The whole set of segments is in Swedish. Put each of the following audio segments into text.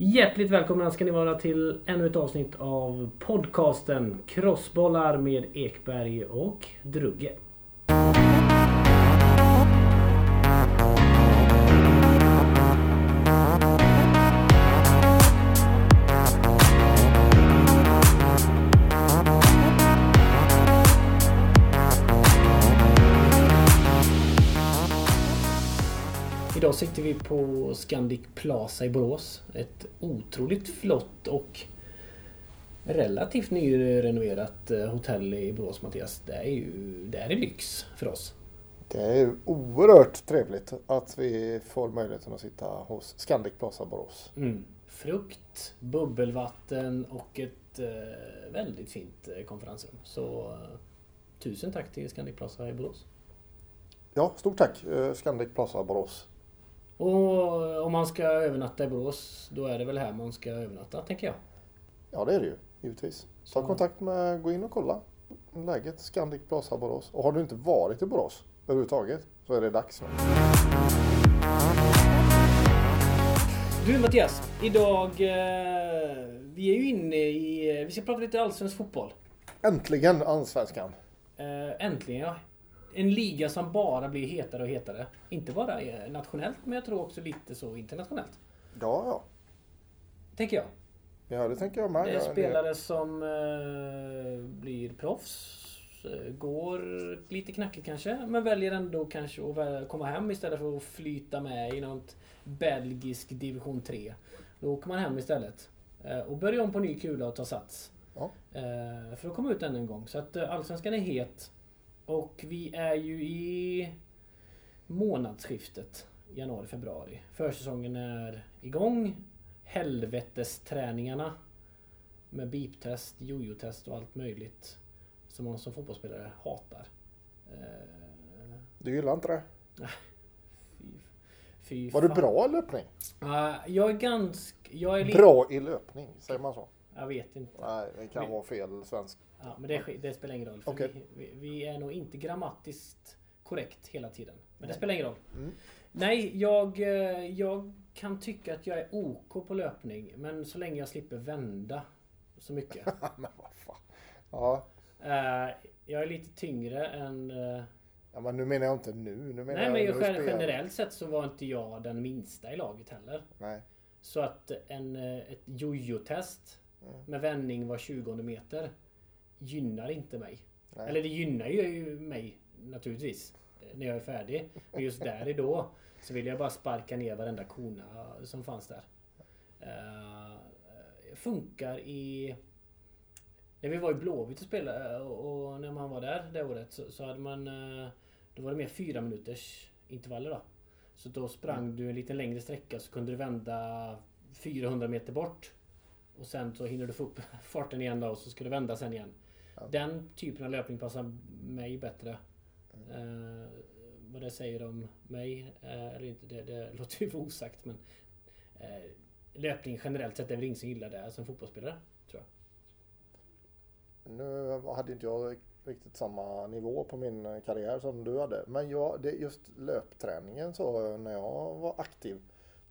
Hjärtligt välkomna ska ni vara till ännu ett avsnitt av podcasten Crossbollar med Ekberg och Drugge. Vi på Scandic Plaza i Borås. Ett otroligt flott och relativt nyrenoverat eh, hotell i Borås Mattias. Det är ju det är lyx för oss. Det är ju oerhört trevligt att vi får möjligheten att sitta hos Scandic Plaza Borås. Mm. Frukt, bubbelvatten och ett eh, väldigt fint eh, konferensrum. Så eh, tusen tack till Scandic Plaza i Borås. Ja, stort tack eh, Scandic Plaza Borås. Och om man ska övernatta i Borås, då är det väl här man ska övernatta, tänker jag. Ja, det är det ju givetvis. Ta kontakt med, gå in och kolla läget Scandic Plaza Borås. Och har du inte varit i Borås överhuvudtaget så är det dags. Du Mattias, idag... Eh, vi är ju inne i... Vi ska prata lite allsvensk fotboll. Äntligen Allsvenskan. Eh, äntligen ja. En liga som bara blir hetare och hetare. Inte bara eh, nationellt, men jag tror också lite så internationellt. Ja, ja. Tänker jag. Ja, det tänker jag med. Det är spelare som eh, blir proffs. eh, Går lite knackigt kanske, men väljer ändå kanske att komma hem istället för att flyta med i något belgisk division 3. Då åker man hem istället. eh, Och börjar om på ny kula och tar sats. Ja. Eh, För att komma ut ännu en gång. Så att eh, Allsvenskan är het. Och vi är ju i månadsskiftet januari-februari. Försäsongen är igång. Helvetesträningarna med beep-test, jojo-test och allt möjligt som man som fotbollsspelare hatar. Eh, Du gillar inte det? fy, Var du bra i löpning? Eh, jag är ganska... Jag är. Bra i löpning, säger man så? Jag vet inte. Nej, det kan Men- vara fel svensk. Ja, men det, det spelar ingen roll. För Okej. vi, vi, är nog inte grammatiskt korrekt hela tiden. Men det spelar ingen roll. Mm. Nej, jag, eh, jag kan tycka att jag är OK på löpning. Men så länge jag slipper vända så mycket. men vad fan. Ja. Eh, jag är lite tyngre än... eh, ja, men nu menar jag inte nu. nu menar nej, men jag jag, generellt sett så var inte jag den minsta i laget heller. Nej. Så att en, ett jojo-test Mm. med vändning var 20 meter gynnar inte mig. Nej. Eller det gynnar ju mig naturligtvis när jag är färdig. Men just där i då så vill jag bara sparka ner varenda kona som fanns där. Uh, funkar i... När vi var i Blåvitt och spelade eh, och, och när man var där det året så, så hade man... eh, Då var det mer fyra minuters intervaller då. Så då sprang du en lite längre sträcka så kunde du vända 400 meter bort. Och sen så hinner du få upp farten igen då och så ska du vända sen igen. Ja. Den typen av löpning passar mig bättre. Eh, vad det säger om mig eh, eller inte, det, det låter ju vara osagt men eh, Löpning generellt sett är väl ingen som gillar det som fotbollsspelare. Tror jag. Nu hade inte jag riktigt samma nivå på min karriär som du hade. Men jag, det, just löpträningen så när jag var aktiv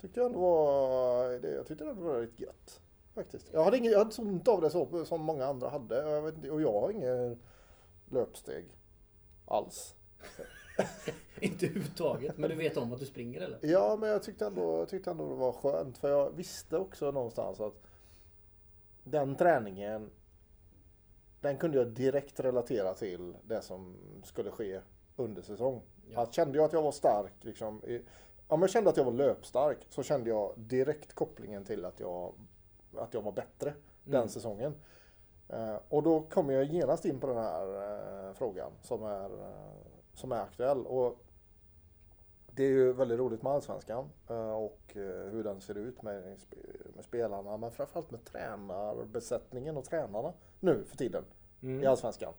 tyckte jag ändå var, det, jag tyckte det var riktigt gött. Faktiskt. Jag hade, ingen, jag hade så ont av det så, som många andra hade. Och Jag vet, inte- och jag har ingen löpsteg alls. inte överhuvudtaget men du vet om att du springer eller? Ja, men jag tyckte ändå, jag tyckte ändå det var skönt. För jag visste också någonstans att den träningen den kunde jag direkt relatera till det som skulle ske under säsong. Ja. Att kände jag att jag var stark, liksom, i, om jag kände att jag var löpstark så kände jag direkt kopplingen till att jag, att jag var bättre den Mm. säsongen. Eh, och då kommer jag genast in på den här eh, frågan som är, eh, som är aktuell. Och det är ju väldigt roligt med Allsvenskan och hur den ser ut med, med spelarna men framförallt med tränarbesättningen och tränarna nu för tiden Mm. i Allsvenskan.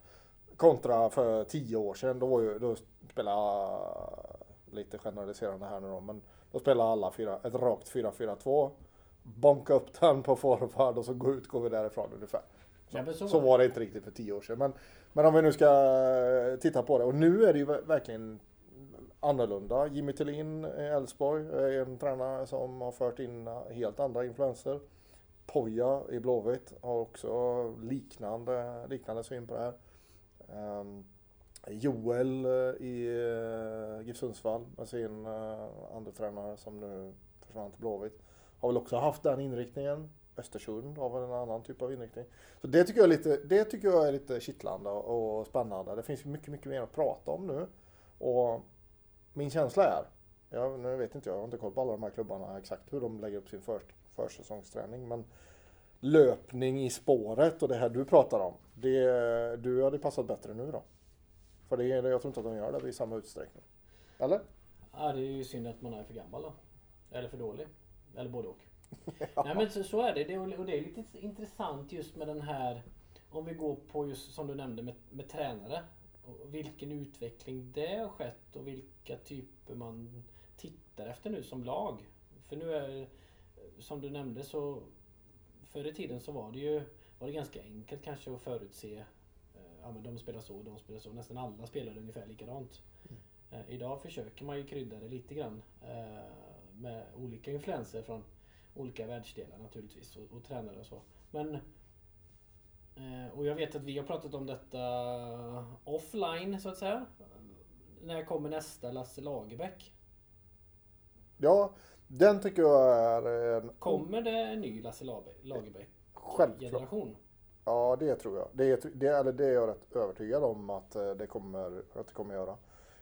Kontra för tio år sedan, då, var ju, då spelade, lite generaliserande här nu då, men då spelade alla fyra, ett rakt 4-4-2. Bonka upp den på forward och så gå ut, går vi därifrån ungefär. Så, Ja, så så, var det inte riktigt för tio år sedan. Men, men om vi nu ska eh, titta på det. Och nu är det ju ver- verkligen annorlunda. Jimmy Tillin i Elfsborg är en tränare som har fört in helt andra influenser. Poja i Blåvitt har också liknande, liknande syn på det här. Um, Joel eh, i uh, GIF Sundsvall med sin andra tränare som nu försvann till Blåvitt. Har väl också haft den inriktningen. Östersund har väl en annan typ av inriktning. Så det tycker jag är lite, det tycker jag är lite kittlande och spännande. Det finns mycket, mycket mer att prata om nu. Och min känsla är, jag, nu vet inte jag, jag har inte koll på alla de här klubbarna exakt hur de lägger upp sin för, försäsongsträning. Men löpning i spåret och det här du pratar om. Det, du hade passat bättre nu då. För det, jag tror inte att de gör det i samma utsträckning. Eller? Ja, det är ju synd att man är för gammal då. Eller för dålig. Eller både och. ja. Nej men så, så är det. det. Och det är lite intressant just med den här om vi går på just som du nämnde med, med tränare. Och vilken utveckling det har skett och vilka typer man tittar efter nu som lag. För nu är som du nämnde så förr i tiden så var det ju var det ganska enkelt kanske att förutse eh, Ja men de spelar så, de spelar så. Nästan alla spelar ungefär likadant. Mm. Eh, idag försöker man ju krydda det lite grann. Eh, med olika influenser från olika världsdelar naturligtvis och, och tränare och så. Men eh, och jag vet att vi har pratat om detta offline så att säga. När kommer nästa Lasse Lagerbäck? Ja, den tycker jag är en... Kommer det en ny Lasse Lagerbäck? Självklart. Generation? Ja, det tror jag. Det är, det, eller det är jag rätt övertygad om att eh, det kommer, att det kommer göra.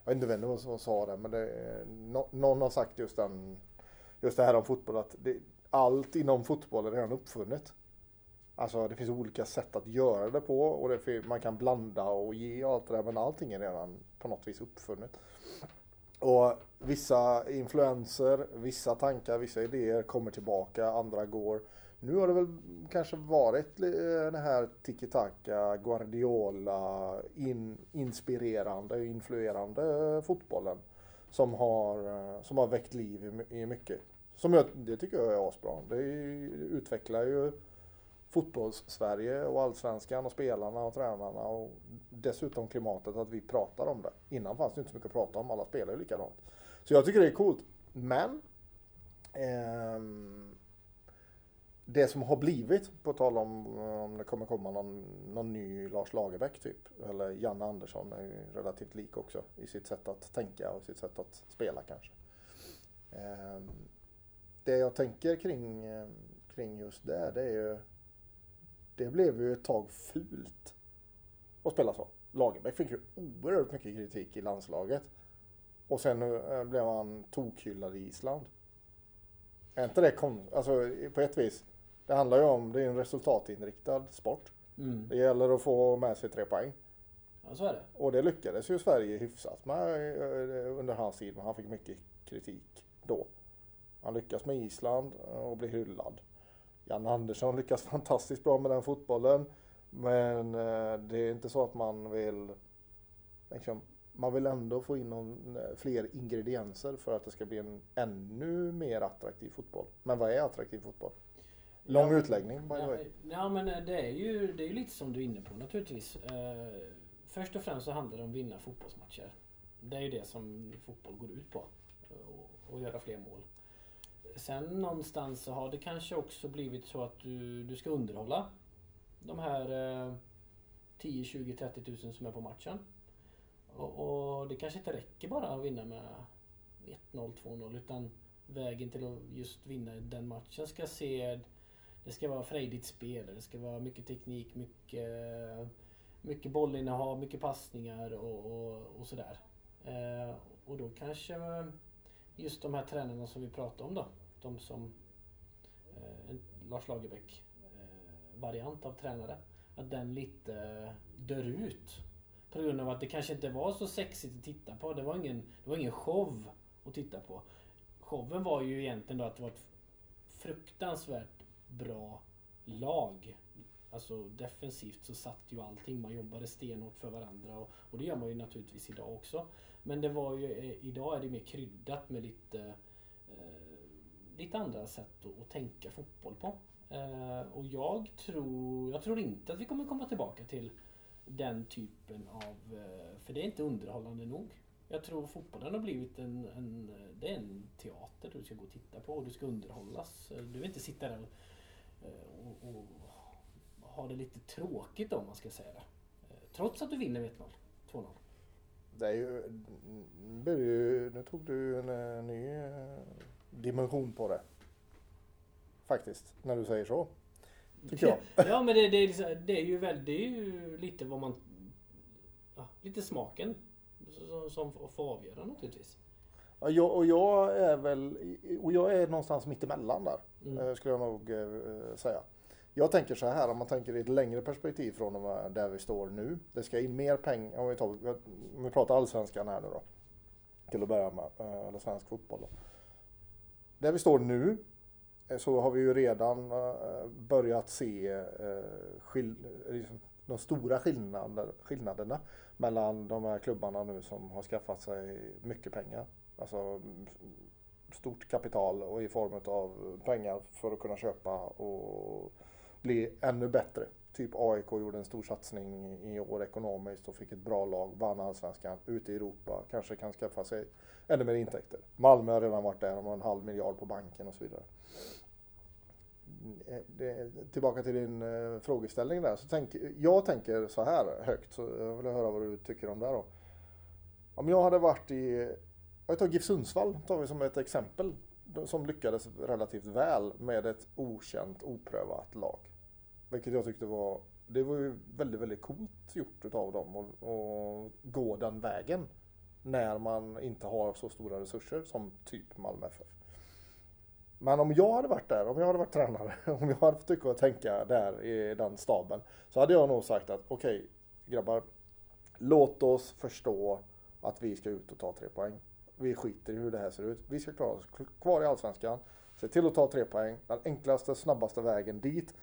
Jag vet inte vem som sa det, men det, någon har sagt just, den, just det här om fotboll. Att det, allt inom fotboll är redan uppfunnet. Alltså det finns olika sätt att göra det på och det, man kan blanda och ge och allt det där. Men allting är redan på något vis uppfunnet. Och vissa influenser, vissa tankar, vissa idéer kommer tillbaka, andra går. Nu har det väl kanske varit eh, den här tiki-taka, Guardiola, in, inspirerande, influerande fotbollen. Som har, eh, som har väckt liv i, i mycket. Som jag, det tycker jag är asbra. Det utvecklar ju fotbolls-Sverige och allsvenskan och spelarna och tränarna och dessutom klimatet att vi pratar om det. Innan fanns det inte så mycket att prata om, alla spelar ju likadant. Så jag tycker det är coolt. Men ehm, det som har blivit, på tal om om det kommer komma någon, någon ny Lars Lagerbäck typ, eller Janne Andersson är ju relativt lik också i sitt sätt att tänka och sitt sätt att spela kanske. Ehm, det jag tänker kring, ehm, kring just det, det är ju det blev ju ett tag fult att spela så. Lagerbäck fick ju oerhört mycket kritik i landslaget. Och sen eh, blev han tokhyllad i Island. Är inte det konstigt? Alltså på ett vis. Det handlar ju om, det är en resultatinriktad sport. Mm. Det gäller att få med sig tre poäng. Ja, så är det. Och det lyckades ju Sverige hyfsat med eh, under hans tid, men han fick mycket kritik då. Han lyckas med Island och blir hyllad. Jan Andersson lyckas fantastiskt bra med den fotbollen. Men eh, det är inte så att man vill liksom, man vill ändå få in någon, eh, fler ingredienser för att det ska bli en ännu mer attraktiv fotboll. Men vad är attraktiv fotboll? Lång ja, utläggning by ja, ja men eh, det är ju det är lite som du är inne på naturligtvis. först och främst så handlar det om att vinna fotbollsmatcher. Det är ju det som fotboll går ut på. Och göra fler mål sen någonstans så har det kanske också blivit så att du, du ska underhålla de här eh, 10, 20, 30 tusen som är på matchen. Och, och, det kanske inte räcker bara att vinna med 1-0, 2-0 utan vägen till att just vinna den matchen ska se det ska vara frejdigt spel, det ska vara mycket teknik, mycket, mycket bollinnehav, mycket passningar och, och, och sådär. Eh, och då kanske just de här tränarna som vi pratade om då de som eh, Lars Lagerbäck eh, variant av tränare. Att den lite dör ut. På grund av att det kanske inte var så sexigt att titta på. Det var ingen, det var ingen show att titta på. Showen var ju egentligen då att det var ett fruktansvärt bra lag. Alltså defensivt så satt ju allting. Man jobbade stenhårt för varandra och, och det gör man ju naturligtvis idag också. Men det var ju, eh, idag är det mer kryddat med lite eh, lite andra sätt att, att tänka fotboll på. Eh, och jag tror, jag tror inte att vi kommer komma tillbaka till den typen av... Eh, för det är inte underhållande nog. Jag tror fotbollen har blivit en, en, det är en teater du ska gå och titta på och du ska underhållas. Du vill inte sitta där och, eh, och, och ha det lite tråkigt om man ska säga det. Eh, trots att du vinner med 1-0, 2-0. Det är ju, nu tog du en, eh, ny dimension på det. Faktiskt, när du säger så. Tycker jag. ja men det, det, är, liksom, det är ju väldigt, det är ju lite vad man... Ja, lite smaken som, som får avgöra naturligtvis. Ja, jag, och jag är väl, och jag är någonstans mittemellan där. Mm. Eh, skulle jag nog eh, säga. Jag tänker så här, om man tänker i ett längre perspektiv från där vi står nu. Det ska in mer pengar, om vi, tar, om vi pratar allsvenskan här nu då. Till att börja med, eh, eller svensk fotboll då. Där vi står nu eh, så har vi ju redan eh, börjat se eh, liksom, de stora skillnader, skillnaderna mellan de här klubbarna nu som har skaffat sig mycket pengar. Alltså stort kapital och i form av pengar för att kunna köpa och bli ännu bättre. Typ AIK gjorde en stor satsning i år ekonomiskt och fick ett bra lag, vann allsvenskan, ute i Europa, kanske kan skaffa sig ännu mer intäkter. Malmö har redan varit där, de har en halv miljard på banken och så vidare. Mm, det, tillbaka till din eh, frågeställning där. Så tänk, jag tänker så här högt, så jag vill höra vad du tycker om det då. Om jag hade varit i, jag tar GIF Sundsvall tar vi som ett exempel, som lyckades relativt väl med ett okänt, oprövat lag. Vilket jag tyckte var, det var ju väldigt, väldigt coolt gjort utav dem att gå den vägen. När man inte har så stora resurser som typ Malmö FF. Men om jag hade varit där, om jag hade varit tränare, om jag hade fått tycka och tänka där i den staben. Så hade jag nog sagt att okej okay, grabbar, låt oss förstå att vi ska ut och ta tre poäng. Vi skiter i hur det här ser ut. Vi ska klara oss kvar i Allsvenskan. Se till att ta tre poäng. Den enklaste, snabbaste vägen dit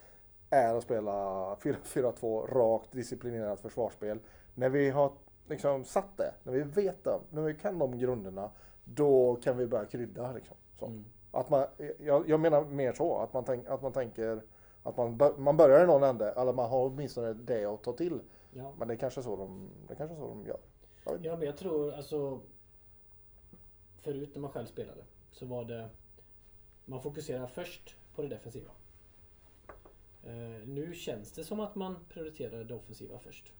är att spela 4-4-2 rakt disciplinerat försvarsspel. När vi har liksom satt det, när vi vet det, när vi kan de grunderna, då kan vi börja krydda. Liksom. Så. Mm. Att man, jag, jag, menar mer så, att man, tänk, att man tänker att man, man börjar i någon ände, eller man har åtminstone det att ta till. Ja. Men det är kanske så de, det är kanske så de gör. Ja, men jag tror alltså Förut när man själv spelade så var det Man fokuserar först på det defensiva. Uh, nu känns det som att man prioriterar det offensiva först.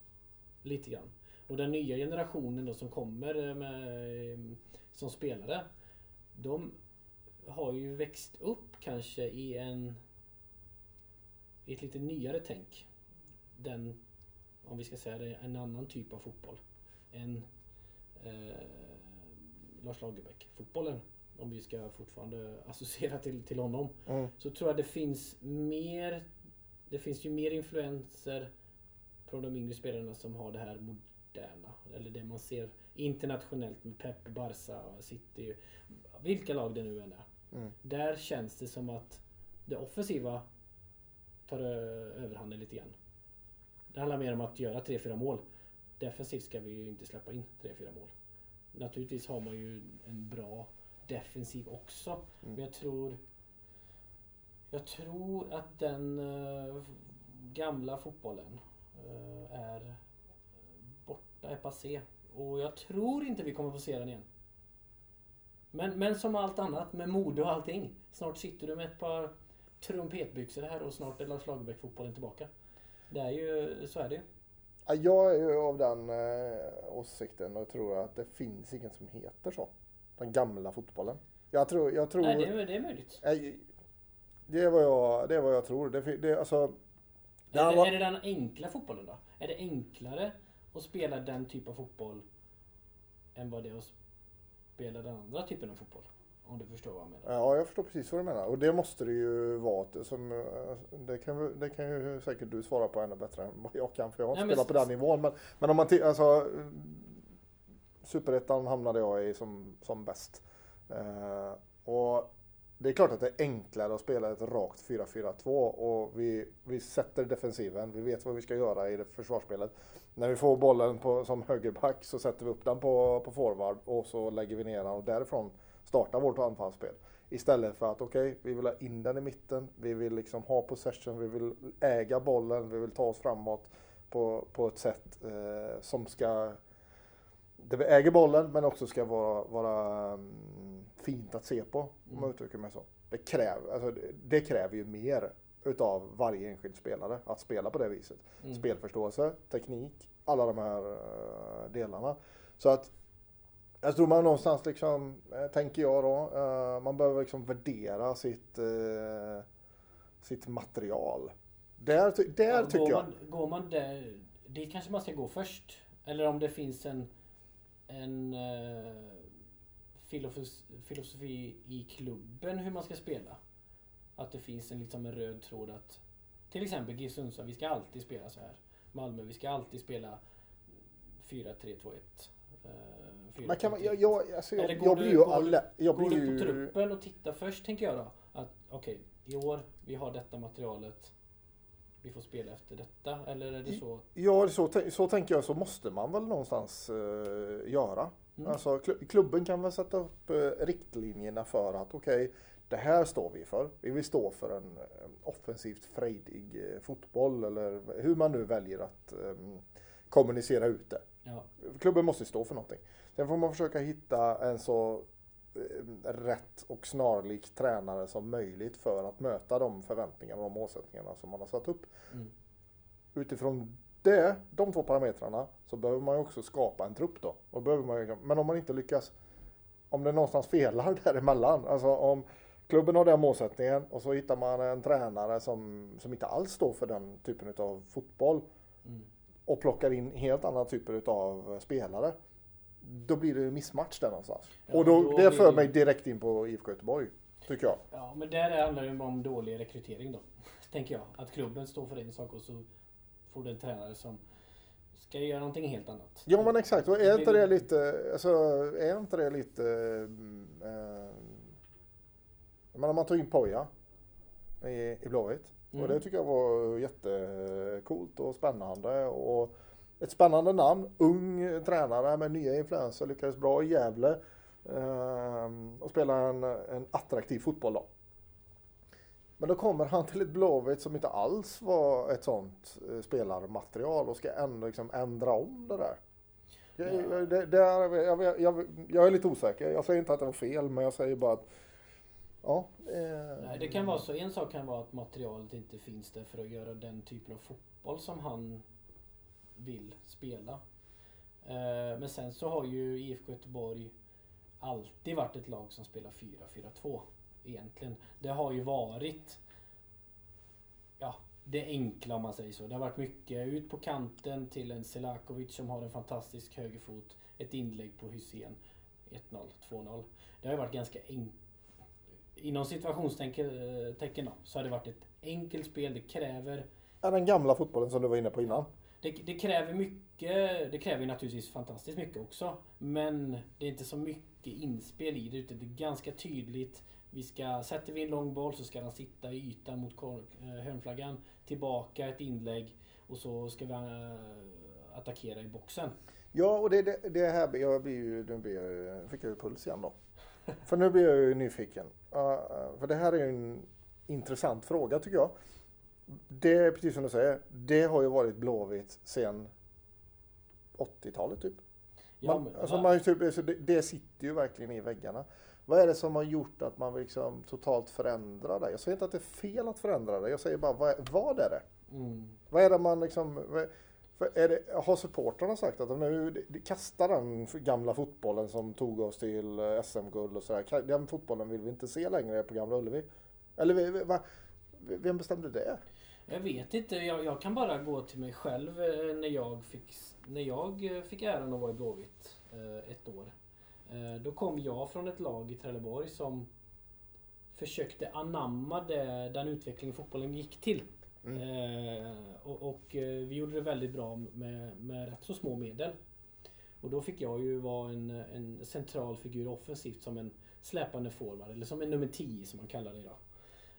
Lite grann. Och den nya generationen då som kommer eh, med, eh, som spelare. De har ju växt upp kanske i en i ett lite nyare tänk. Den, om vi ska säga det, en annan typ av fotboll. En eh, Lars Lagerbäck-fotbollen. Om vi ska fortfarande associera till, till honom. Mm. Så tror jag det finns mer det finns ju mer influenser från de yngre spelarna som har det här moderna. Eller det man ser internationellt med Pep, Barca, City. Vilka lag det nu än är. Mm. Där känns det som att det offensiva tar överhanden lite grann. Det handlar mer om att göra 3-4 mål. Defensivt ska vi ju inte släppa in 3-4 mål. Naturligtvis har man ju en bra defensiv också. Mm. Men jag tror jag tror att den gamla fotbollen är borta, är passé. Och jag tror inte vi kommer få se den igen. Men, men som allt annat med mode och allting. Snart sitter du med ett par trumpetbyxor här och snart är Lars Lagerbäck-fotbollen tillbaka. Det är ju, så är det ju. Jag är ju av den eh, åsikten och tror att det finns inget som heter så. Den gamla fotbollen. Jag tror... Jag tror Nej, det är, det är möjligt. Jag, det är vad jag, det är vad jag tror. Det, det, alltså, det är, det, är det den enkla fotbollen då? Är det enklare att spela den typen av fotboll än vad det är att spela den andra typen av fotboll? Om du förstår vad jag menar? Ja, jag förstår precis vad du menar. Och det måste det ju vara. Som, det, kan, det kan ju säkert du svara på ännu bättre än vad jag kan. För jag har inte spelat på den nivån. Men, men om man alltså Superettan hamnade jag i som, som bäst. Uh, och det är klart att det är enklare att spela ett rakt 4-4-2 och vi, vi sätter defensiven. Vi vet vad vi ska göra i det försvarsspelet. När vi får bollen på, som högerback så sätter vi upp den på, på forward och så lägger vi ner den och därifrån startar vårt anfallsspel. Istället för att okej, okay, vi vill ha in den i mitten, vi vill liksom ha possession, vi vill äga bollen, vi vill ta oss framåt på, på ett sätt eh, som ska där vi äger bollen men också ska vara, vara mm, fint att se på. Om Mm. man uttrycker mig så. Det kräver, alltså, det- det kräver ju mer utav varje enskild spelare att spela på det viset. Mm. Spelförståelse, teknik, alla de här eh, delarna. Så att jag tror man någonstans liksom, eh, tänker jag då, eh, man behöver liksom värdera sitt, sitt material. Där, där Ja, tycker går jag. Man, går man där, det kanske man ska gå först. Eller om det finns en, en filosofis- filosofi i klubben hur man ska spela. Att det finns en, liksom en röd tråd att till exempel GIF Sundsvall, vi ska alltid spela så här. Malmö, vi ska alltid spela 4-3-2-1. Eh, Man kan, 4-3-3. jag, jag, alltså, jag, jag blir ju alla, jag Går blir du på truppen och tittar först tänker jag då. Att okej, i år, vi har detta materialet. Vi får spela efter detta. Eller är det så? Ja, så, så tänker jag så måste man väl någonstans eh, göra. Mm. Alltså, kl- klubben kan väl sätta upp eh, riktlinjerna för att okej, det här står vi för. Vi vill stå för en offensivt frejdig eh, fotboll eller hur man nu väljer att eh, kommunicera ut det. Ja. Klubben måste stå för någonting. Sen får man försöka hitta en så eh, rätt och snarlik tränare som möjligt för att möta de förväntningarna och de målsättningarna som man har satt upp Mm. utifrån det, de två parametrarna, så behöver man ju också skapa en trupp då. Och behöver man ju, men om man inte lyckas, om det någonstans felar däremellan, alltså om klubben har den målsättningen och så hittar man en tränare som, som inte alls står för den typen av fotboll Mm. och plockar in helt andra typer av spelare. Då blir det missmatch där någonstans. Ja, och då, då det för mig direkt in på IFK Göteborg. Tycker jag. Ja, men där handlar det ju om dålig rekrytering då. Tänker jag. Att klubben står för en sak och så får du en tränare som ska göra någonting helt annat. Ja men exakt, och är inte det lite, alltså, är inte det lite, mm, jag menar man tog in Poja i, i Blåvitt. Mm. Och det tycker jag var jättecoolt och spännande och ett spännande namn. Ung tränare med nya influenser, lyckades bra i Gävle. Eh, och spelar en, en attraktiv fotboll då. Men då kommer han till ett Blåvitt som inte alls var ett sånt eh, spelarmaterial och ska ändå liksom ändra om det där. Jag, Ja. jag, det, det är, jag, jag, jag är lite osäker. Jag säger inte att det var fel, men jag säger bara att ja. Eh, Nej, det kan vara så. En sak kan vara att materialet inte finns där för att göra den typen av fotboll som han vill spela. Eh, Men sen så har ju IFK Göteborg alltid varit ett lag som spelar 4-4-2 egentligen. Det har ju varit ja, det enkla om man säger så. Det har varit mycket ut på kanten till en Selakovic som har en fantastisk högerfot. Ett inlägg på Hysén. 1-0, 2-0. Det har ju varit ganska enkelt. Inom situationstecken eh, så har det varit ett enkelt spel. Det kräver Ja, den gamla fotbollen som du var inne på innan. det, det kräver mycket. Det kräver naturligtvis fantastiskt mycket också. Men det är inte så mycket inspel i det. Utan det är ganska tydligt. Vi ska, sätter vi en lång boll så ska den sitta i ytan mot eh, hörnflaggan. Tillbaka ett inlägg. Och så ska vi eh, attackera i boxen. Ja, och det, det, det här jag blir ju, nu blir fick jag ju puls igen då. För nu blir jag ju nyfiken. Uh, uh, för det här är ju en intressant fråga tycker jag. Det är precis som du säger, det har ju varit Blåvitt sedan 80-talet typ. Ja, Man, alltså man, typ alltså det, det sitter ju verkligen i väggarna. Vad är det som har gjort att man liksom totalt förändrar det? Jag säger inte att det är fel att förändra det. Jag säger bara, vad, vad är det? mm. Vad är det man liksom... För är det, har supportrarna sagt att nu kastar den gamla fotbollen som tog oss till eh, SM-guld och sådär. Den fotbollen vill vi inte se längre på Gamla Ullevi. Eller va, vem bestämde det? Jag vet inte. Jag, jag kan bara gå till mig själv eh, när jag fick, när jag eh, fick äran att vara i Blåvitt ett år. Då kom jag från ett lag i Trelleborg som försökte anamma det, den utveckling fotbollen gick till. Mm. Eh, och och eh, vi gjorde det väldigt bra med, med rätt så små medel. Och då fick jag ju vara en, en central figur offensivt som en släpande forward eller som en nummer 10 som man kallar det idag.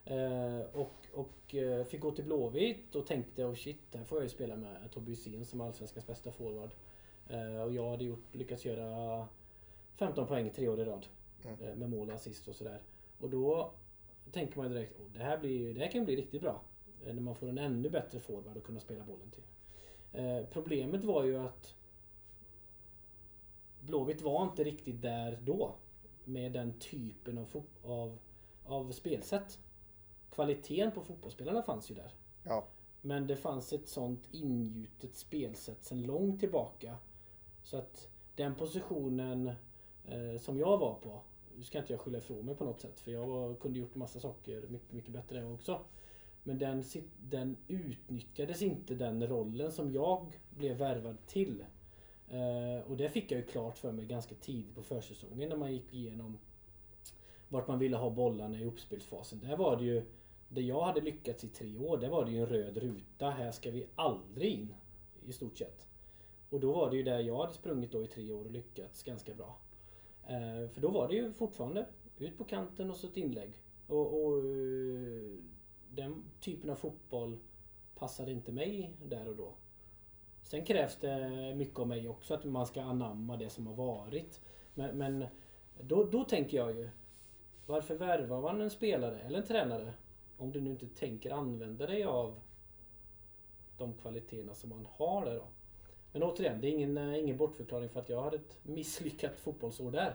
Eh, och och eh, fick gå till Blåvitt och tänkte oh shit, här får jag ju spela med Tobbe Hysén som är Allsvenskans bästa forward. Eh, och jag hade gjort, lyckats göra 15 poäng tre år i rad. Mm. Eh, med mål och assist och sådär. Och då tänker man direkt, oh, det, här blir, det här kan bli riktigt bra. Eh, när man får en ännu bättre forward att kunna spela bollen till. Eh, problemet var ju att Blåvitt var inte riktigt där då. Med den typen av, av, av spelsätt. Kvaliteten på fotbollsspelarna fanns ju där. Ja. Men det fanns ett sånt ingjutet spelsätt sedan långt tillbaka. Så att den positionen eh, som jag var på. Nu ska inte jag skylla ifrån mig på något sätt. För jag var, kunde gjort massa saker mycket, mycket bättre än jag också. Men den, den utnyttjades inte den rollen som jag blev värvad till. Eh, och det fick jag ju klart för mig ganska tidigt på försäsongen när man gick igenom vart man ville ha bollarna i uppspelsfasen. Där var det ju det jag hade lyckats i tre år, där var det ju en röd ruta. Här ska vi aldrig in. I stort sett. Och då var det ju där jag hade sprungit då i tre år och lyckats ganska bra. Eh, för då var det ju fortfarande ut på kanten och så ett inlägg. Och, och eh, den typen av fotboll passade inte mig där och då. Sen krävs det mycket av mig också att man ska anamma det som har varit. Men, men då, då tänker jag ju varför värvar man en spelare eller en tränare om du nu inte tänker använda dig av de kvaliteterna som man har där då. Men återigen, det är ingen, ingen bortförklaring för att jag hade ett misslyckat fotbollsår där.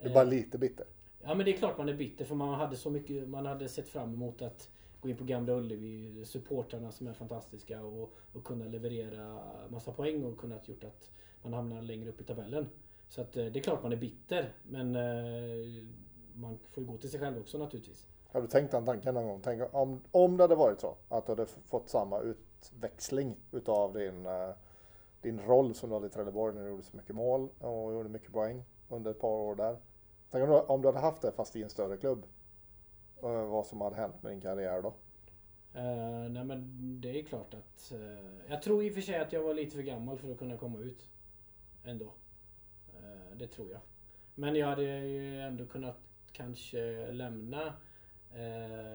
Du är bara Eh, lite bitter. Ja men det är klart man är bitter för man hade så mycket, man hade sett fram emot att gå in på Gamla Ullevi, supportrarna som är fantastiska och, och kunna leverera massa poäng och kunnat gjort att man hamnar längre upp i tabellen. Så att eh, det är klart man är bitter men eh, man får ju gå till sig själv också naturligtvis. Har du tänkt den tanken någon gång? Tänk om, om det hade varit så att du hade fått samma utväxling utav din, eh, din roll som du hade i Trelleborg när du gjorde så mycket mål och gjorde mycket poäng under ett par år där. Tänk om du, om du hade haft det fast i en större klubb. Eh, Vad som hade hänt med din karriär då? Eh, nej men det är klart att... eh, jag tror i och för sig att jag var lite för gammal för att kunna komma ut. Ändå. Eh, det tror jag. Men jag hade ju ändå kunnat kanske lämna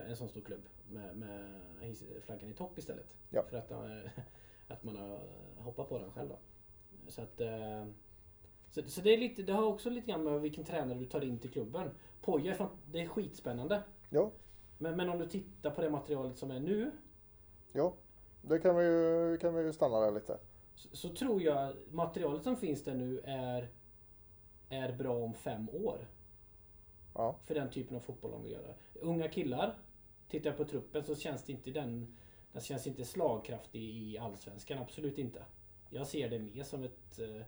en sån stor klubb med, med flaggan i topp istället. Ja. För att, att man har hoppat på den själv då. Så att... så, så det, är lite, det har också lite grann med vilken tränare du tar in till klubben. Poja, det är skitspännande. Ja, Men, men om du tittar på det materialet som är nu ja. Det kan vi ju, kan vi ju stanna där lite. så, så tror jag materialet som finns där nu är, är bra om fem år. Ja, För den typen av fotboll de vill göra. Unga killar, tittar jag på truppen så känns det inte den... Den känns inte slagkraftig i Allsvenskan, absolut inte. Jag ser det mer som ett eh,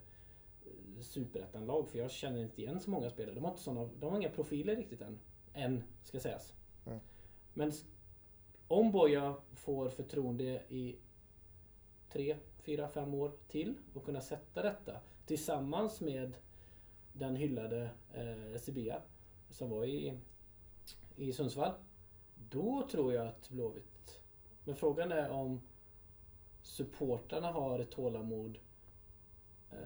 superettanlag för jag känner inte igen så många spelare. De har, inte såna, de har inga profiler riktigt än. Än, ska sägas. Mm. Men om Boja får förtroende i tre, fyra, fem år till och kunna sätta detta tillsammans med den hyllade eh, Sibia som var i, i Sundsvall. Då tror jag att Blåvitt... Men frågan är om supportarna har ett tålamod eh,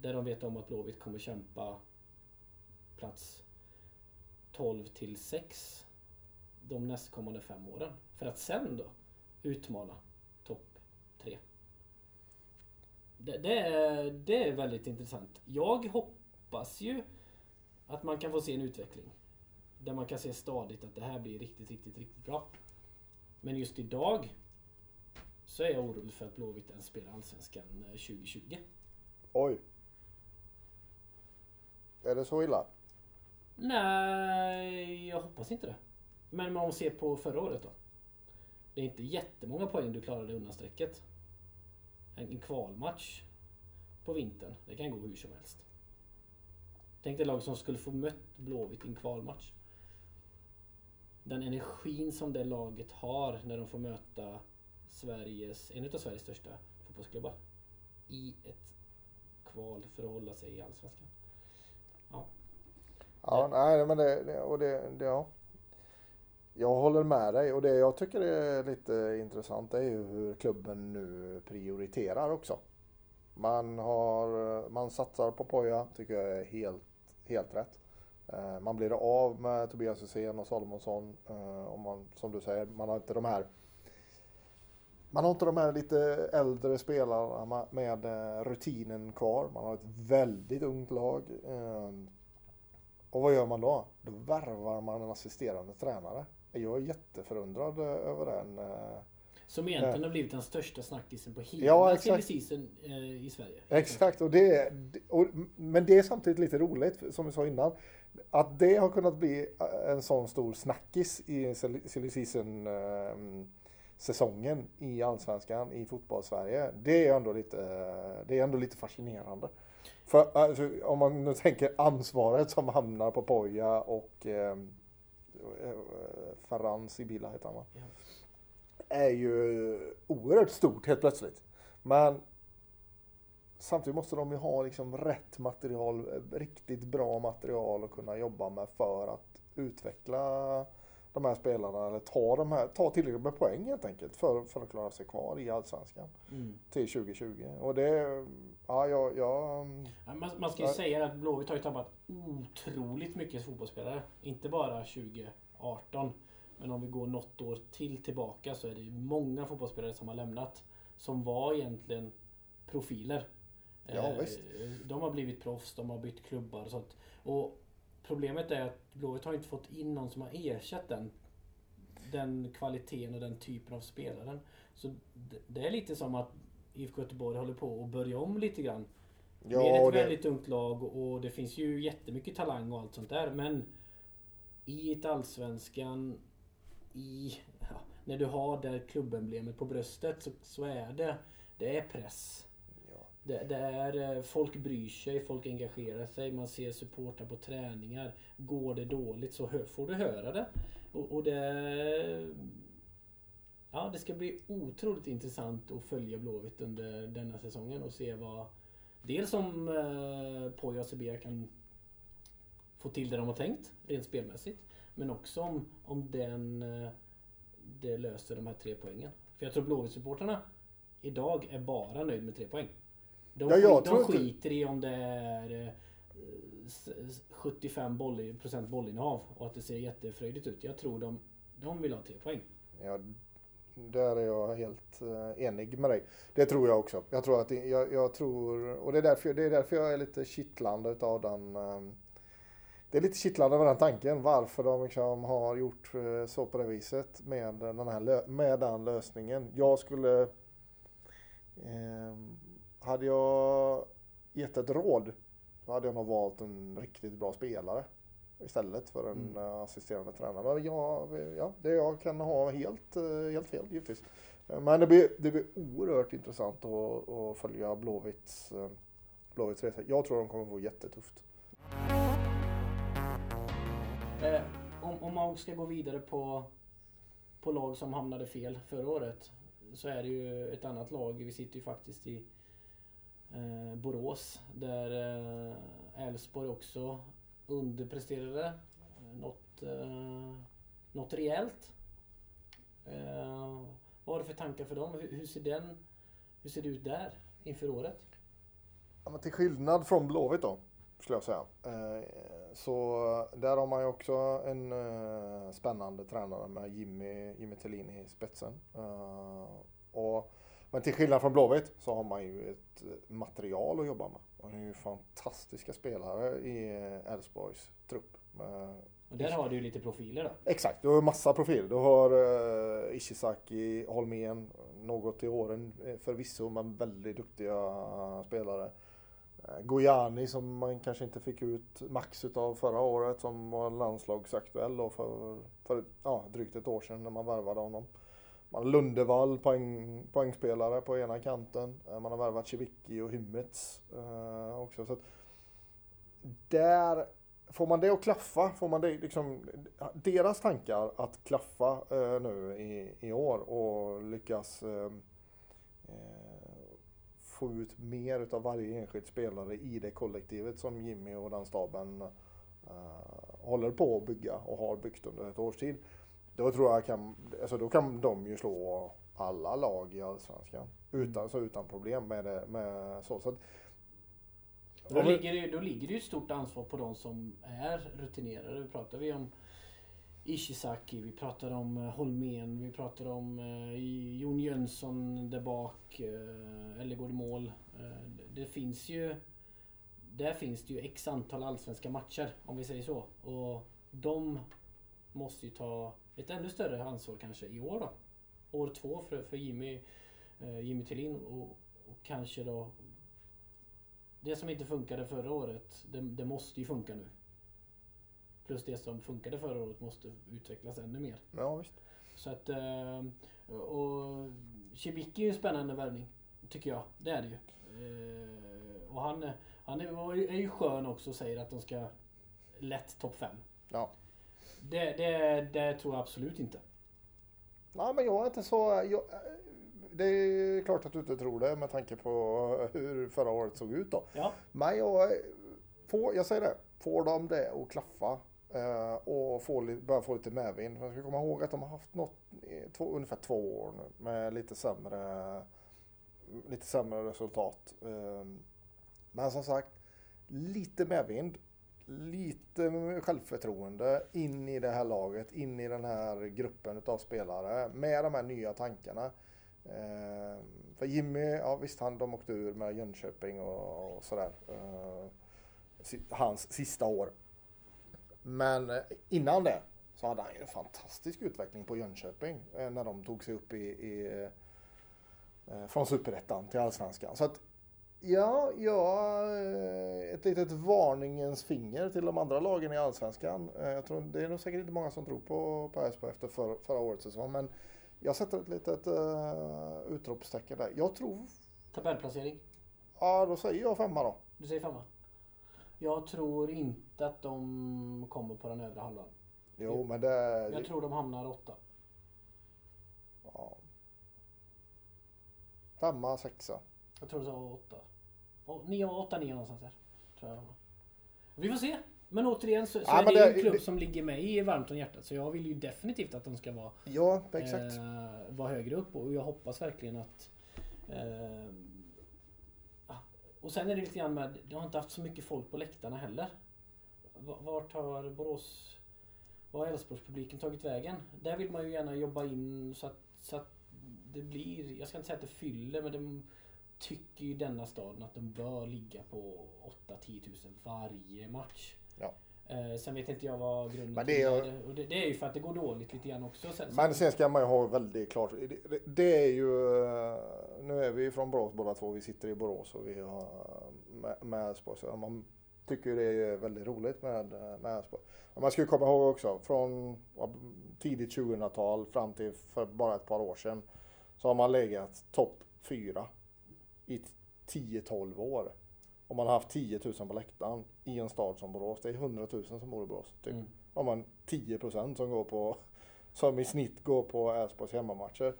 där de vet om att Blåvitt kommer kämpa plats 12 till 6 de nästkommande fem åren. För att sen då utmana topp 3. Det, det, är, det är väldigt intressant. Jag hoppas ju att man kan få se en utveckling. Där man kan se stadigt att det här blir riktigt, riktigt, riktigt bra. Men just idag så är jag orolig för att Blåvitt ens spelar Allsvenskan eh, 2020. oj. Är det så illa? Nej, jag hoppas inte det. Men om man ser på förra året då. Det är inte jättemånga poäng du klarade undan strecket. En, kvalmatch på vintern, det kan gå hur som helst. Tänk dig lag som skulle få mött Blåvitt i en kvalmatch. Den energin som det laget har när de får möta Sveriges, en av Sveriges största fotbollsklubbar. I ett kval för att hålla sig i Allsvenskan. Ja, nej, men det, och det, det, ja. Jag håller med dig och det jag tycker är lite intressant är ju hur klubben nu prioriterar också. Man, har, man satsar på Poja, tycker jag är helt, helt rätt. Eh, Man blir av med Tobias Hysén och Salomonsson. eh, Och man, som du säger, man har inte de här man har inte de här lite äldre spelarna med eh, rutinen kvar. Man har ett väldigt ungt lag. Eh, Och vad gör man då? Då värvar man en assisterande tränare. Jag är jätteförundrad eh, över den. eh, Som egentligen har blivit den största snackisen på hela Ja, season eh, i Sverige. Exakt, och det, är- och, men det är samtidigt lite roligt, som vi sa innan, att det har kunnat bli en sån stor snackis i silly season eh, säsongen i Allsvenskan i fotboll-Sverige. Det är ändå lite, det är ändå lite fascinerande. För alltså, om man nu tänker ansvaret som hamnar på Poja och eh, eh, Ferran Sibila heter han va? Ja. Är ju oerhört stort helt plötsligt. Men samtidigt måste de ju ha liksom rätt material, eh, riktigt bra material att kunna jobba med för att utveckla de här spelarna eller ta, de här, ta tillräckligt med poäng helt enkelt för, för att klara sig kvar i Allsvenskan Mm. till 2020. Och det, ja, jag, jag Ja, Man, man ska ju Ja. säga att Blåvitt har ju tappat otroligt mycket fotbollsspelare. Inte bara 2018. Men om vi går något år till tillbaka så är det många fotbollsspelare som har lämnat. Som var egentligen profiler. Ja, Eh, visst. De har blivit proffs, de har bytt klubbar och sånt. Och problemet är att Blåvitt har inte fått in någon som har ersatt den. Den kvaliteten och den typen av spelaren. Så det- är lite som att IFK Göteborg håller på att börja om lite grann. Ja, med ett det- väldigt ungt lag och det finns ju jättemycket talang och allt sånt där. Men i ett allsvenskan, i, ja, när du har det klubbemblemet på bröstet så, så är det, det är press. Det, det är, eh, folk bryr sig, folk engagerar sig, man ser supportrar på träningar. Går det dåligt så hör, får du höra det. Och, och det... Ja, det ska bli otroligt intressant att följa Blåvitt under denna säsongen och se vad... Dels om eh, Poya och Sebea kan få till det de har tänkt, rent spelmässigt. Men också om, om den, eh, det löser de här tre poängen. För jag tror Blåvitt-supportrarna idag är bara nöjd med tre poäng. De, Ja, jag de skiter i om det är eh, s- s- 75 boll, procent bollinnehav och att det ser jättefröjdigt ut. Jag tror de, de vill ha tre poäng. Ja, där är jag helt eh, enig med dig. Det tror jag också. Jag tror att det, jag, jag tror, och det är, därför, det är därför jag är lite kittlande utav den. eh, Det är lite kittlande med den tanken varför de liksom har gjort eh, så på det viset med den, här, med den lösningen. Jag skulle, eh, hade jag gett ett råd så hade jag nog valt en riktigt bra spelare istället för en Mm. eh, assisterande tränare. Men jag, ja, det jag kan ha helt, eh, helt fel givetvis. Eh, Men det blir, det blir oerhört intressant att, att följa Blåvitts, Blåvitts resa. Jag tror de kommer få jättetufft. Eh, om, om man ska gå vidare på, på lag som hamnade fel förra året. Så är det ju ett annat lag. Vi sitter ju faktiskt i eh, Borås. Där eh, Elfsborg också underpresterade. Eh, något, eh, något rejält. Eh, vad har du för tankar för dem? Hur, hur, ser den, hur ser det ut där inför året? Ja, men till skillnad från Blåvitt då, skulle jag säga. Eh, Så där har man ju också en eh, spännande tränare med Jimmy, Jimmy Thelin i spetsen. Eh, Och, men till skillnad från Blåvitt så har man ju ett material att jobba med. Man har ju fantastiska spelare i Elfsborgs trupp. Och där har du ju lite profiler då. Exakt, du har massa profiler. Du har uh, Ishizaki, Holmén, något i åren eh, förvisso, men väldigt duktiga spelare. Uh, Gojani som man kanske inte fick ut max utav förra året som var landslagsaktuell då för, för ja, drygt ett år sedan när man värvade honom. Man har Lundevall, poäng, poängspelare på ena kanten. Eh, man har värvat Civicki och Hymmets eh, också. Så att där Får man det att klaffa, får man det liksom, deras tankar att klaffa eh, nu i, i år och lyckas ehm, eh, få ut mer utav varje enskild spelare i det kollektivet som Jimmy och den staben eh, håller på att bygga och har byggt under ett års tid. Då tror jag kan, alltså då kan de ju slå alla lag i Allsvenskan. Utan, så utan problem med det. Med så. så att, Då ligger, det, då ligger det ju ett stort ansvar på de som är rutinerade. Vi pratar vi om Ishizaki, vi pratar om eh, Holmén, vi pratar om eh, Jon Jönsson där bak, eh, Ellegård i mål. Eh, det- det finns ju... Där finns det ju x antal allsvenska matcher, om vi säger så. Och de måste ju ta ett ännu större ansvar kanske i år då. år två för, för Jimmy, eh, Jimmy Tillin och, och kanske då det som inte funkade förra året, det, det måste ju funka nu. Plus det som funkade förra året måste utvecklas ännu mer. Ja, visst. Så att... eh, Och Cibicki är ju en spännande värvning. Tycker jag. Det är det ju. Eh, Och han, han är, är ju skön också och säger att de ska lätt topp 5. Ja. Det, det, det tror jag absolut inte. Nej, men jag är inte så... Jag, det är klart att du inte tror det med tanke på hur förra året såg ut då. Ja. Men jag, får, jag säger det, får de det att klaffa eh, och få, börja få lite medvind. Man ska komma ihåg att de har haft något, eh, två, ungefär två år nu med lite sämre, lite sämre resultat. Eh, men som sagt, lite medvind, lite självförtroende in i det här laget, in i den här gruppen utav spelare med de här nya tankarna. Ehm, för Jimmy, ja visst han de åkte ur med Jönköping och, och sådär. Eh, hans sista år. Men eh, innan det så hade han ju en fantastisk utveckling på Jönköping eh, när de tog sig upp i, i från Superettan till Allsvenskan. Så att ja, ja, eh, ett litet varningens finger till de andra lagen i Allsvenskan. Eh, Jag tror, det är nog säkert inte många som tror på, på Elfsborg efter för, förra årets säsong. Men jag sätter ett litet uh, utropstecken där. Jag tror, Tabellplacering. ja då säger jag femma då. Du säger femma? Jag tror inte att de kommer på den övre halvan. Jo, men det... Jag tror de hamnar åtta. Ja. Femma, sexa. Jag tror det var åtta. Å- Nio, åtta, nio någonstans där. Tror jag. Vi får se. Men återigen så, så Ja, är men det, det- en klubb det- som ligger mig varmt om hjärtat. Så jag vill ju definitivt att de ska vara, Ja, exakt. eh, vara högre upp. Och jag hoppas verkligen att... Eh, ah, och sen är det lite grann med... Det har inte haft så mycket folk på läktarna heller. Va- Vart har Borås... Var har Elfsborgspubliken tagit vägen? Där vill man ju gärna jobba in så att, så att det blir... Jag ska inte säga att det fyller men det tycker ju denna staden att de bör ligga på 8-10 tusen varje match. Ja. Eh, sen vet inte jag vad grunden Men det är- Och det, det är ju för att det går dåligt lite grann också. Sen, Men sen ska man ju ha väldigt klart. Det, det- är ju... eh, Nu är vi från Borås båda två. Vi sitter i Borås och vi har med- med Elfsborg. Så man tycker ju det är väldigt roligt med med Elfsborg. Men man ska ju komma ihåg också. Från tidigt 2000-tal fram till för bara ett par år sedan. Så har man legat topp fyra i 10-12 år. Och man har haft 10 000 på läktaren i en stad som Borås. Det är 100 000 som bor i Borås. Typ. Mm. Har man 10 procent som går på som i snitt går på Elfsborgs hemmamatcher.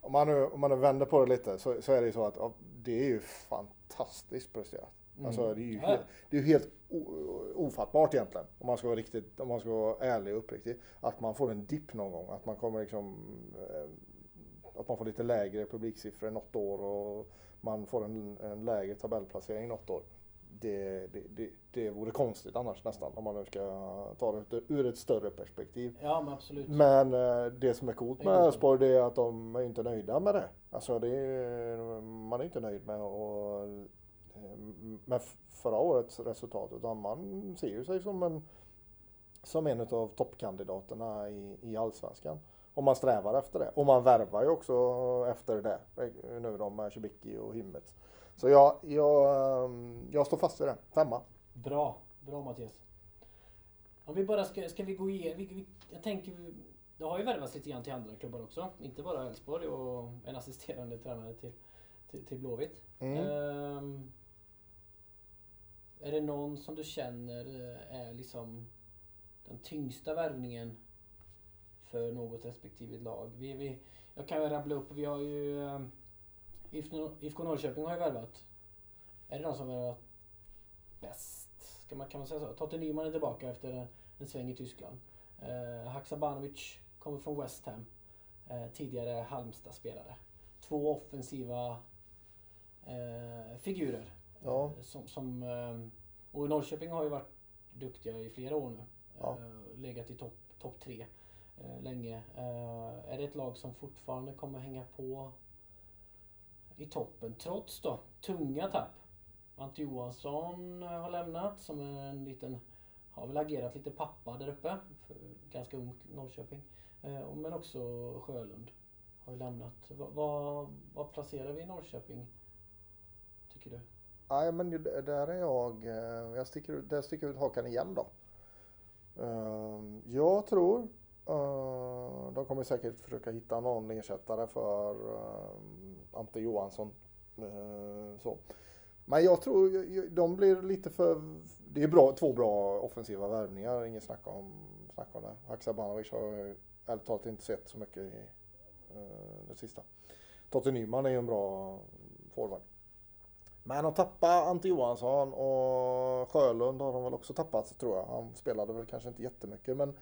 Om man nu, om man nu vänder på det lite så, så är det ju så att ja, det är ju fantastiskt presterat. Mm. Alltså det är ju Ja. helt, det är helt ofattbart egentligen. Om man ska vara riktigt, om man ska vara ärlig och uppriktig. Att man får en dipp någon gång. Att man kommer liksom eh, att man får lite lägre publiksiffror något år och man får en, en lägre tabellplacering något år. Det, det, det, det vore konstigt annars nästan om man nu ska ta det ur ett större perspektiv. Ja men absolut. Men eh, det som är coolt med. Elfsborg det är att de är inte nöjda med det. Alltså det är, man är inte nöjd med, och, eh, med förra årets resultat utan man ser ju sig som en, som en av toppkandidaterna i, i Allsvenskan. Och man strävar efter det. Och man värvar ju också efter det. Nu då med Cibicki och Himmets. Så jag, jag, eh, jag står fast vid det. Femma. Bra, bra Mattias. Om vi bara ska, ska vi gå igenom, vi, vi, jag tänker, det har ju värvats lite grann till andra klubbar också. Inte bara Elfsborg och en assisterande tränare till, till, till Blåvitt. Mm. Ehm, är det någon som du känner eh, är liksom den tyngsta värvningen för något respektive lag? Vi, vi, jag kan ju rabbla upp, vi har ju ehm, IFK Norrköping har ju värvat. Är det någon som har värvat bäst? Ska man, kan man säga så? Totte Nyman är tillbaka efter en, en sväng i Tyskland. Eh, Haksabanovic kommer från West Ham. Eh, tidigare Halmstad-spelare. Två offensiva eh, figurer. Ja. Eh, som, som, eh, och Norrköping har ju varit duktiga i flera år nu. Ja. Eh, legat i topp top tre Eh, länge. Eh, är det ett lag som fortfarande kommer hänga på i toppen trots då tunga tapp? Ante Johansson eh, har lämnat som en liten har väl agerat lite pappa där uppe. Ganska ungt Norrköping. Men också Sjölund har ju lämnat. Vad vad placerar vi i Norrköping? Tycker du? Nej men där är jag, jag sticker ut, där sticker ut hakan igen då. Jag tror Eh, de kommer säkert försöka hitta någon ersättare för uh, Ante Johansson. Uh, Så. Men jag tror de blir lite för, det är bra, två bra offensiva värvningar, inget snack om, snack om det. Haksabanovic har jag ärligt talat inte sett så mycket i det sista. Totte Nyman är ju en bra forward. Men att tappa Ante Johansson och Sjölund har de väl också tappat tror jag. Han spelade väl kanske inte jättemycket men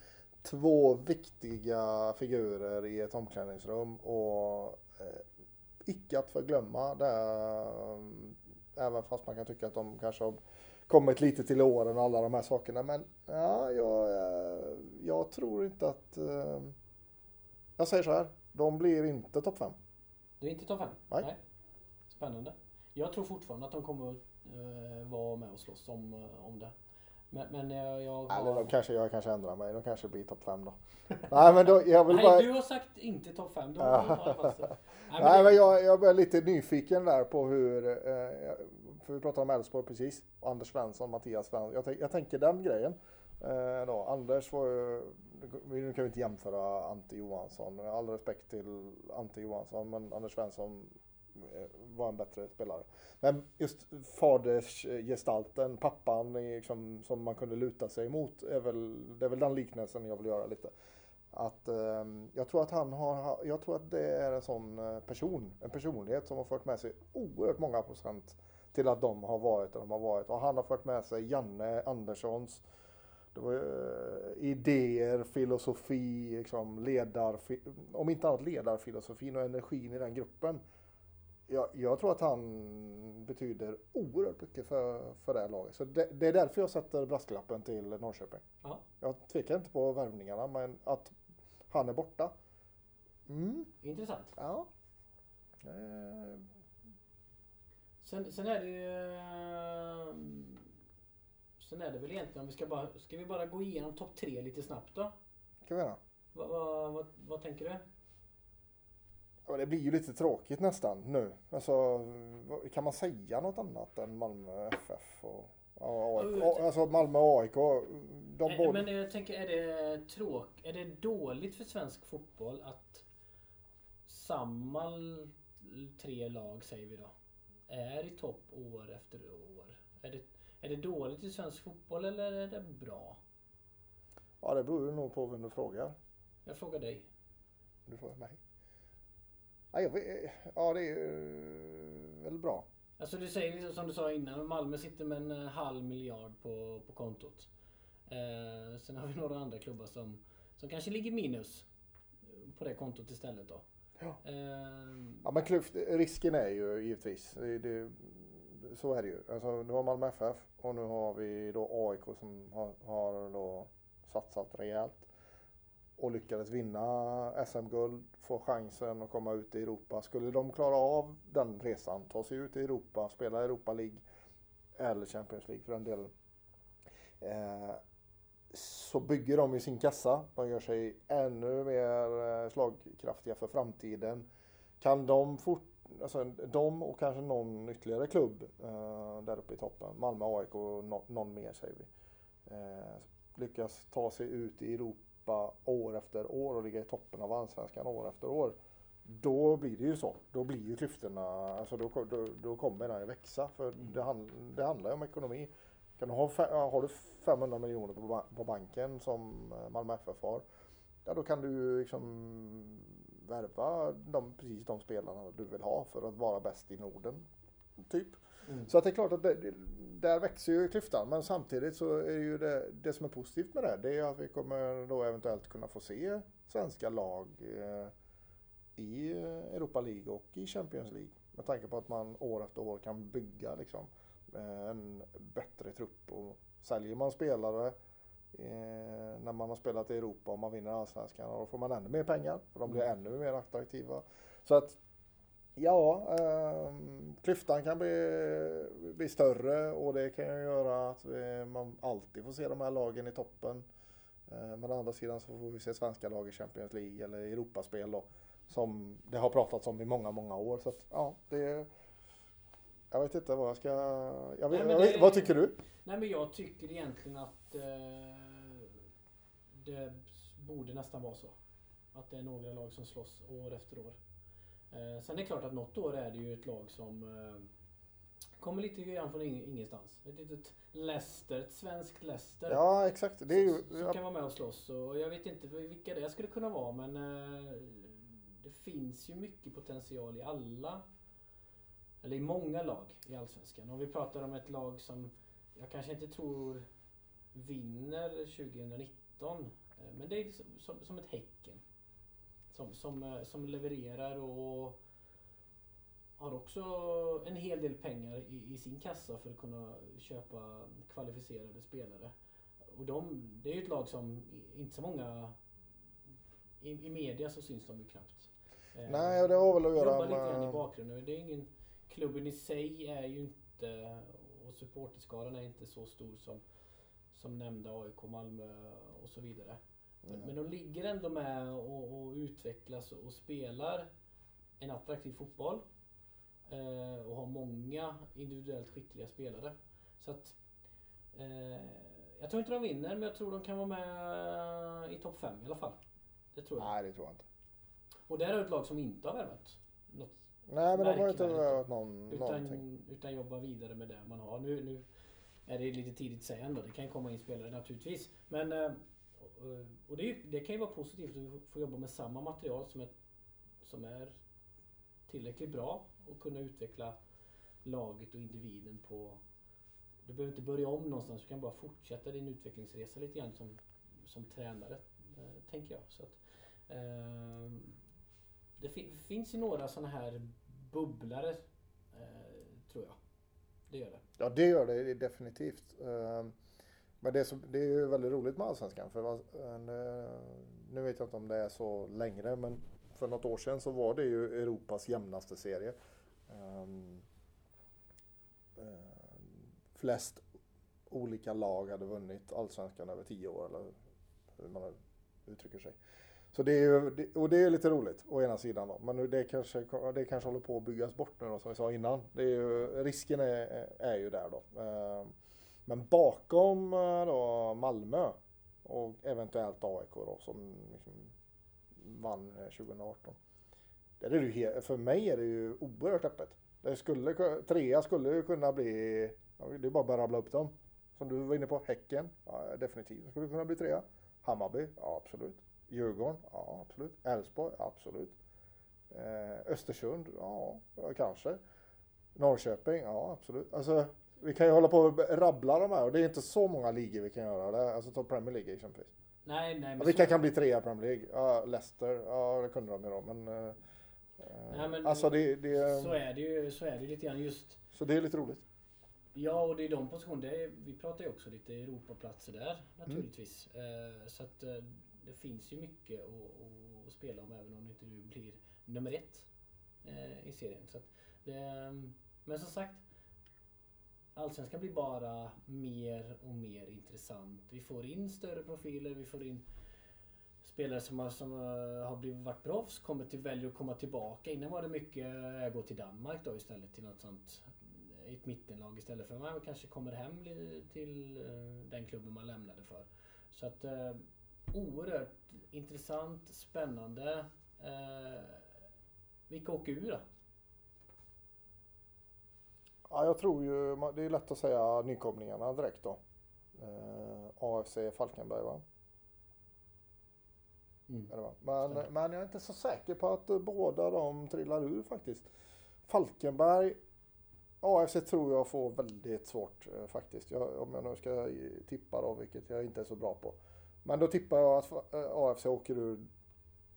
två viktiga figurer i ett omklädningsrum och eh, icke att förglömma där, eh, även fast man kan tycka att de kanske har kommit lite till åren och alla de här sakerna. Men ja, jag, eh, jag tror inte att... Eh, jag säger så här, de blir inte topp 5. Du är inte topp 5? Nej. Spännande. Jag tror fortfarande att de kommer eh, vara med och slåss om, eh, om det. Men, men jag, jag Eller har... de kanske, jag kanske ändrar mig, de kanske blir topp 5 då. Nej men då, jag vill Nej, bara... du har sagt inte topp 5. Då har du bara fast det. Nej, Nej det- men jag, jag är lite nyfiken där på hur, eh, för vi pratade om Elfsborg precis, Anders Svensson, Mattias Svensson. Jag, jag tänker den grejen. Eh, då. Anders var ju, nu kan vi inte jämföra Ante Johansson, med all respekt till Ante Johansson, men Anders Svensson Eh, var en bättre spelare. Men just fadersgestalten, pappan liksom, som man kunde luta sig emot, är väl, det är väl den liknelsen jag vill göra lite. Att eh, jag tror att han har, jag tror att det är en sån eh, person, en personlighet som har fört med sig oerhört många procent till att de har varit där de har varit. Och han har fört med sig Janne Anderssons det var, eh, idéer, filosofi, liksom ledar, om inte annat ledarfilosofin och energin i den gruppen. Jag, jag tror att han betyder oerhört mycket för, för det här laget. Så det, det är därför jag sätter brasklappen till Norrköping. Ja. Jag tvekar inte på värvningarna, men att han är borta. Mm, Intressant. ja. Eh, Sen, sen är det ju... eh, Sen är det väl egentligen om vi ska bara... Ska vi bara gå igenom topp tre lite snabbt då? kan vi göra. Vad, vad, vad, vad tänker du? Ja, det blir ju lite tråkigt nästan nu. Alltså, kan man säga något annat än Malmö FF och AIK? Alltså Malmö och AIK. De Eh, båda... Men jag tänker, är det tråk... Är det dåligt för svensk fotboll att samma tre lag, säger vi då, är i topp år efter år? Är det, är det dåligt i svensk fotboll eller är det bra? Ja, det beror ju nog på vem du frågar. Jag frågar dig. Du frågar mig. Ja, jag ja det är väl bra. Alltså du säger liksom som du sa innan, Malmö sitter med en eh, halv miljard på, på kontot. Eh, sen har vi några andra klubbar som, som kanske ligger minus på det kontot istället då. Ja. Eh, Ja men klyft, risken är ju givetvis, det, det, så är det ju. Alltså, nu har Malmö FF och nu har vi då AIK som har, har då satsat rejält. Och lyckades vinna SM-guld, få chansen att komma ut i Europa. Skulle de klara av den resan, ta sig ut i Europa, spela Europa League eller Champions League för den delen. Eh, så bygger de ju sin kassa. De gör sig ännu mer eh, slagkraftiga för framtiden. Kan de fort, alltså de och kanske någon ytterligare klubb eh, där uppe i toppen, Malmö, AIK och någon mer säger vi, eh, lyckas ta sig ut i Europa år efter år och ligga i toppen av allsvenskan år efter år. Då blir det ju så. Då blir ju klyftorna, alltså då, då, då kommer den ju växa. För det, hand, det handlar ju om ekonomi. Kan du ha, har du 500 miljoner på, på banken som eh, Malmö FF har, ja då kan du liksom värva de, precis de spelarna du vill ha för att vara bäst i Norden. Typ. Mm. Så att det är klart att det, det, där växer ju klyftan. Men samtidigt så är ju det, det som är positivt med det, det är att vi kommer då eventuellt kunna få se svenska lag eh, i Europa League och i Champions League. Med tanke på att man år efter år kan bygga liksom, eh, en bättre trupp. Och säljer man spelare eh, när man har spelat i Europa och man vinner allsvenskan, då får man ännu mer pengar. För de blir ännu mer attraktiva. Så att Ja, eh, klyftan kan bli, bli större och det kan ju göra att vi, man alltid får se de här lagen i toppen. Eh, men å andra sidan så får vi se svenska lag i Champions League eller Europaspel då. som det har pratats om i många, många år. Så att, ja, det jag vet inte vad jag ska... Jag vet, Nej, jag det- vet, vad tycker du? Nej men jag tycker egentligen att eh, det borde nästan vara så. Att det är några lag som slåss år efter år. Eh, sen är det klart att något år är det ju ett lag som eh, kommer lite grann från ing- ingenstans. Ett litet Leicester, ett svenskt Leicester. Ja, exakt. Det är ju... som, som kan vara med och slåss. Och jag vet inte vilka det skulle kunna vara men eh, det finns ju mycket potential i alla eller i många lag i Allsvenskan. Om vi pratar om ett lag som jag kanske inte tror vinner 2019. eh, Men det är liksom som, som ett Häcken. Som, som, eh, som levererar och har också en hel del pengar i, i sin kassa för att kunna köpa kvalificerade spelare. Och de, det är ju ett lag som inte så många... I, I media så syns de ju knappt. Eh, Nej, och det har väl att göra Jobbar lite grann i med... bakgrunden. Det är ingen, klubben i sig är ju inte, och supporterskaran är inte så stor som, som nämnda AIK, Malmö och så vidare. Men, men de ligger ändå med och, och utvecklas och spelar en attraktiv fotboll. Eh, och har många individuellt skickliga spelare. Så att eh, Jag tror inte de vinner men jag tror de kan vara med i topp 5 i alla fall. Det tror jag. Nej, det tror jag inte. Och där är ett lag som inte har värvat något Nej, men de har inte rört någon, någonting. utan, utan jobba vidare med det man har. Nu, nu är det lite tidigt att säga ändå. Det kan komma in spelare naturligtvis. Men eh, Eh, och det, ju- det kan ju vara positivt att få jobba med samma material som är, som är tillräckligt bra och kunna utveckla laget och individen på... Du behöver inte börja om någonstans. Du kan bara fortsätta din utvecklingsresa lite grann som, som tränare. Eh, tänker jag. Så att, eh, det fi- finns ju några sådana här bubblare. Eh, tror jag. Det gör det. Ja, det gör det definitivt. Eh men det är, så, det är ju väldigt roligt med Allsvenskan. För vad- eh, nu vet jag inte om det är så längre, men för något år sedan så var det ju Europas jämnaste serie. Um, uh, Flest olika lag hade vunnit Allsvenskan över tio år, eller hur man uttrycker sig. Så det är ju, det- och det är lite roligt å ena sidan då. Men det kanske, det kanske håller på att byggas bort nu då, som vi sa innan. Det är ju, risken är, är ju där då. Um, men bakom eh, då Malmö och eventuellt AIK då som liksom vann eh, 2018. Där är det ju, för mig är det ju oerhört öppet. Det skulle, trea skulle ju kunna bli, det är bara att börja rabbla upp dem. Som du var inne på, Häcken, ja, definitivt. Skulle kunna bli trea. Hammarby, ja absolut. Djurgården, ja absolut. Elfsborg, absolut. Eh, Östersund, ja kanske. Norrköping, ja absolut. Alltså vi kan ju hålla på och rabbla de här och det är inte så många ligor vi kan göra. Det. Alltså ta Premier League exempelvis. Nej, nej. Men vilka så- kan bli trea i Premier League? Ja, Leicester, ja det kunde de ju då men... eh, Nej, men- alltså det, det, Så är det ju så är det lite grann just. så det är lite roligt. Ja, och det är de positionerna. Vi pratar ju också lite Europaplatser där naturligtvis. Eh, så att eh, det finns ju mycket att, att, spela om även om inte du blir nummer ett eh, i serien. Så det, men som sagt. Allsvenskan blir bara mer och mer intressant. Vi får in större profiler, vi får in spelare som har, som eh, har blivit, varit proffs, kommer till, väljer att komma tillbaka. Innan var det mycket eh, att gå till Danmark då istället till något sånt eh, ett mittenlag istället för att man kanske kommer hem till den klubben man lämnade för. Så att eh, oerhört intressant, spännande. Eh, vilka åker ur då? Ja, jag tror ju, det är lätt att säga nykomlingarna direkt då. Eh, AFC Falkenberg va? Mm. Va? Men, Stämmer. men jag är inte så säker på att eh, båda de trillar ur faktiskt. Falkenberg, AFC tror jag får väldigt svårt eh, faktiskt. Jag, om jag nu ska tippa då, vilket jag inte är så bra på. Men då tippar jag att eh, AFC åker ur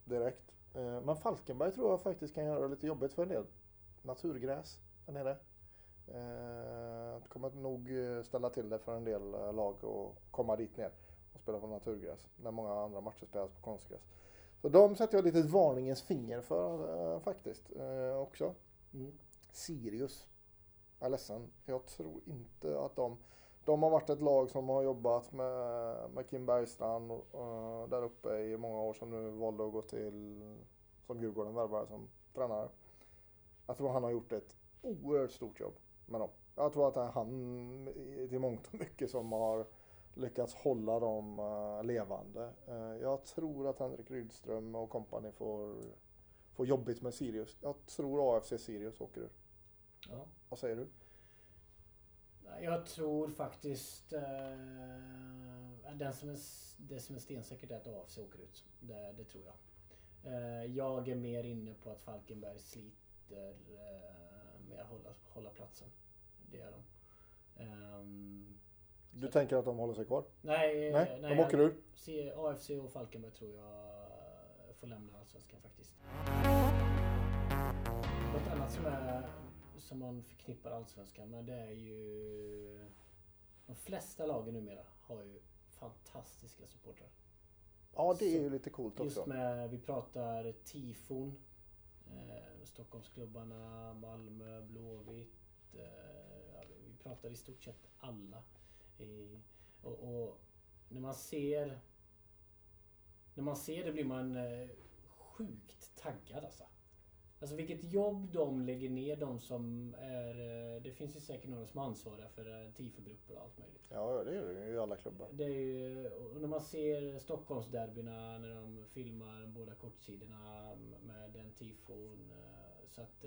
direkt. Eh, Men Falkenberg tror jag faktiskt kan göra det lite jobbigt för en del. Naturgräs där nere. Eh, Det kommer nog eh, ställa till det för en del eh, lag att komma dit ner och spela på naturgräs. När många andra matcher spelas på konstgräs. Så de sätter jag lite ett varningens finger för eh, faktiskt eh, också. Mm. Sirius. Jag är ledsen. Jag tror inte att de... De har varit ett lag som har jobbat med, med Kim Bergstrand eh, där uppe i många år som nu valde att gå till som Djurgården värvar som tränare. Jag tror han har gjort ett oerhört stort jobb med dem. Jag tror att det är han till mångt och mycket som har lyckats hålla dem uh, levande. Uh, jag tror att Henrik Rydström och kompani får, får jobbigt med Sirius. Jag tror AFC Sirius åker ur. Ja. Vad säger du? Jag tror faktiskt... Uh, den som är, det som är stensäkert är att AFC åker ut. Det, det tror jag. Uh, jag är mer inne på att Falkenberg sliter uh, med att hålla, hålla platsen. Det gör de. Um, du tänker att de håller sig kvar? Nej, nej, nej de åker ur? AFC och Falkenberg tror jag får lämna Allsvenskan faktiskt. Något annat som är som man förknippar Allsvenskan med det är ju... De flesta lagen numera har ju fantastiska supportrar. Ja, det är ju lite coolt också. Just med, vi pratar tifon. Eh, Stockholmsklubbarna, Malmö, Blåvitt. Eh, pratar i stort sett alla. I, och, och, när man ser... När man ser det blir man eh, sjukt taggad alltså. Alltså vilket jobb de lägger ner, de som är... Eh, det finns ju säkert några som är ansvariga för eh, tifogrupper och allt möjligt. Ja, det är det ju i alla klubbar. Det är ju, när man ser Stockholmsderbyna när de filmar båda kortsidorna med den tifon. Eh, så att...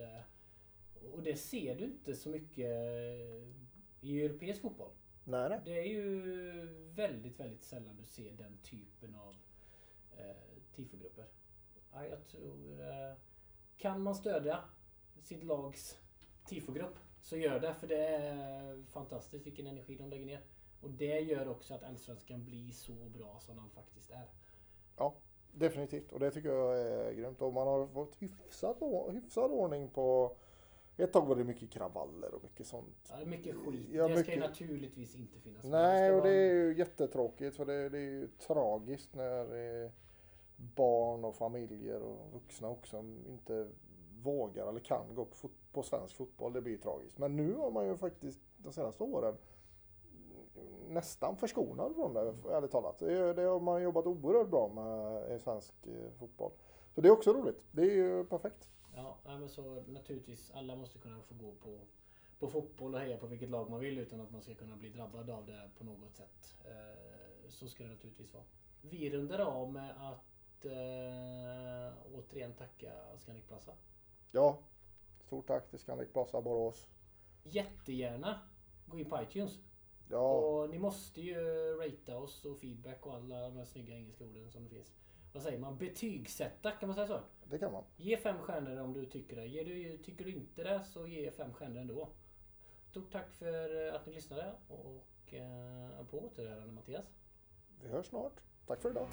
Och det ser du inte så mycket i europeisk fotboll. Nej, nej. Det är ju väldigt, väldigt sällan du ser den typen av eh, tifogrupper. Ja, jag tror... Eh, kan man stödja sitt lags tifogrupp så gör det. För det är fantastiskt vilken energi de lägger ner. Och det gör också att Allsvenskan blir så bra som den faktiskt är. Ja, definitivt. Och det tycker jag är grymt. Och man har fått hyfsad, hyfsad ordning på ett tag var det mycket kravaller och mycket sånt. Ja, mycket skit. Ja, det mycket... ska ju naturligtvis inte finnas. Nej, och det är ju jättetråkigt. För det, det är ju tragiskt när barn och familjer och vuxna också inte vågar eller kan gå på, på svensk fotboll. Det blir tragiskt. Men nu har man ju faktiskt de senaste åren nästan förskonad från det, ärligt talat. Det, det har man jobbat oerhört bra med i svensk eh, fotboll. Så det är också roligt. Det är ju perfekt. Ja, men så naturligtvis. Alla måste kunna få gå på, på fotboll och heja på vilket lag man vill utan att man ska kunna bli drabbad av det på något sätt. Eh, så ska det naturligtvis vara. Vi rundar av med att eh, återigen tacka Scandic Plaza. Ja, stort tack till Scandic Plaza Borås. Jättegärna gå in på iTunes. Ja. Och ni måste ju ratea oss och feedback och alla de här snygga engelska orden som det finns. Vad säger man? Betygsätta, kan man säga så? Det kan man. Ge fem stjärnor om du tycker det. Ger du, tycker du inte det så ge fem stjärnor ändå. Stort tack för att ni lyssnade och eh, på återhörande Mattias. Vi hörs snart. Tack för idag.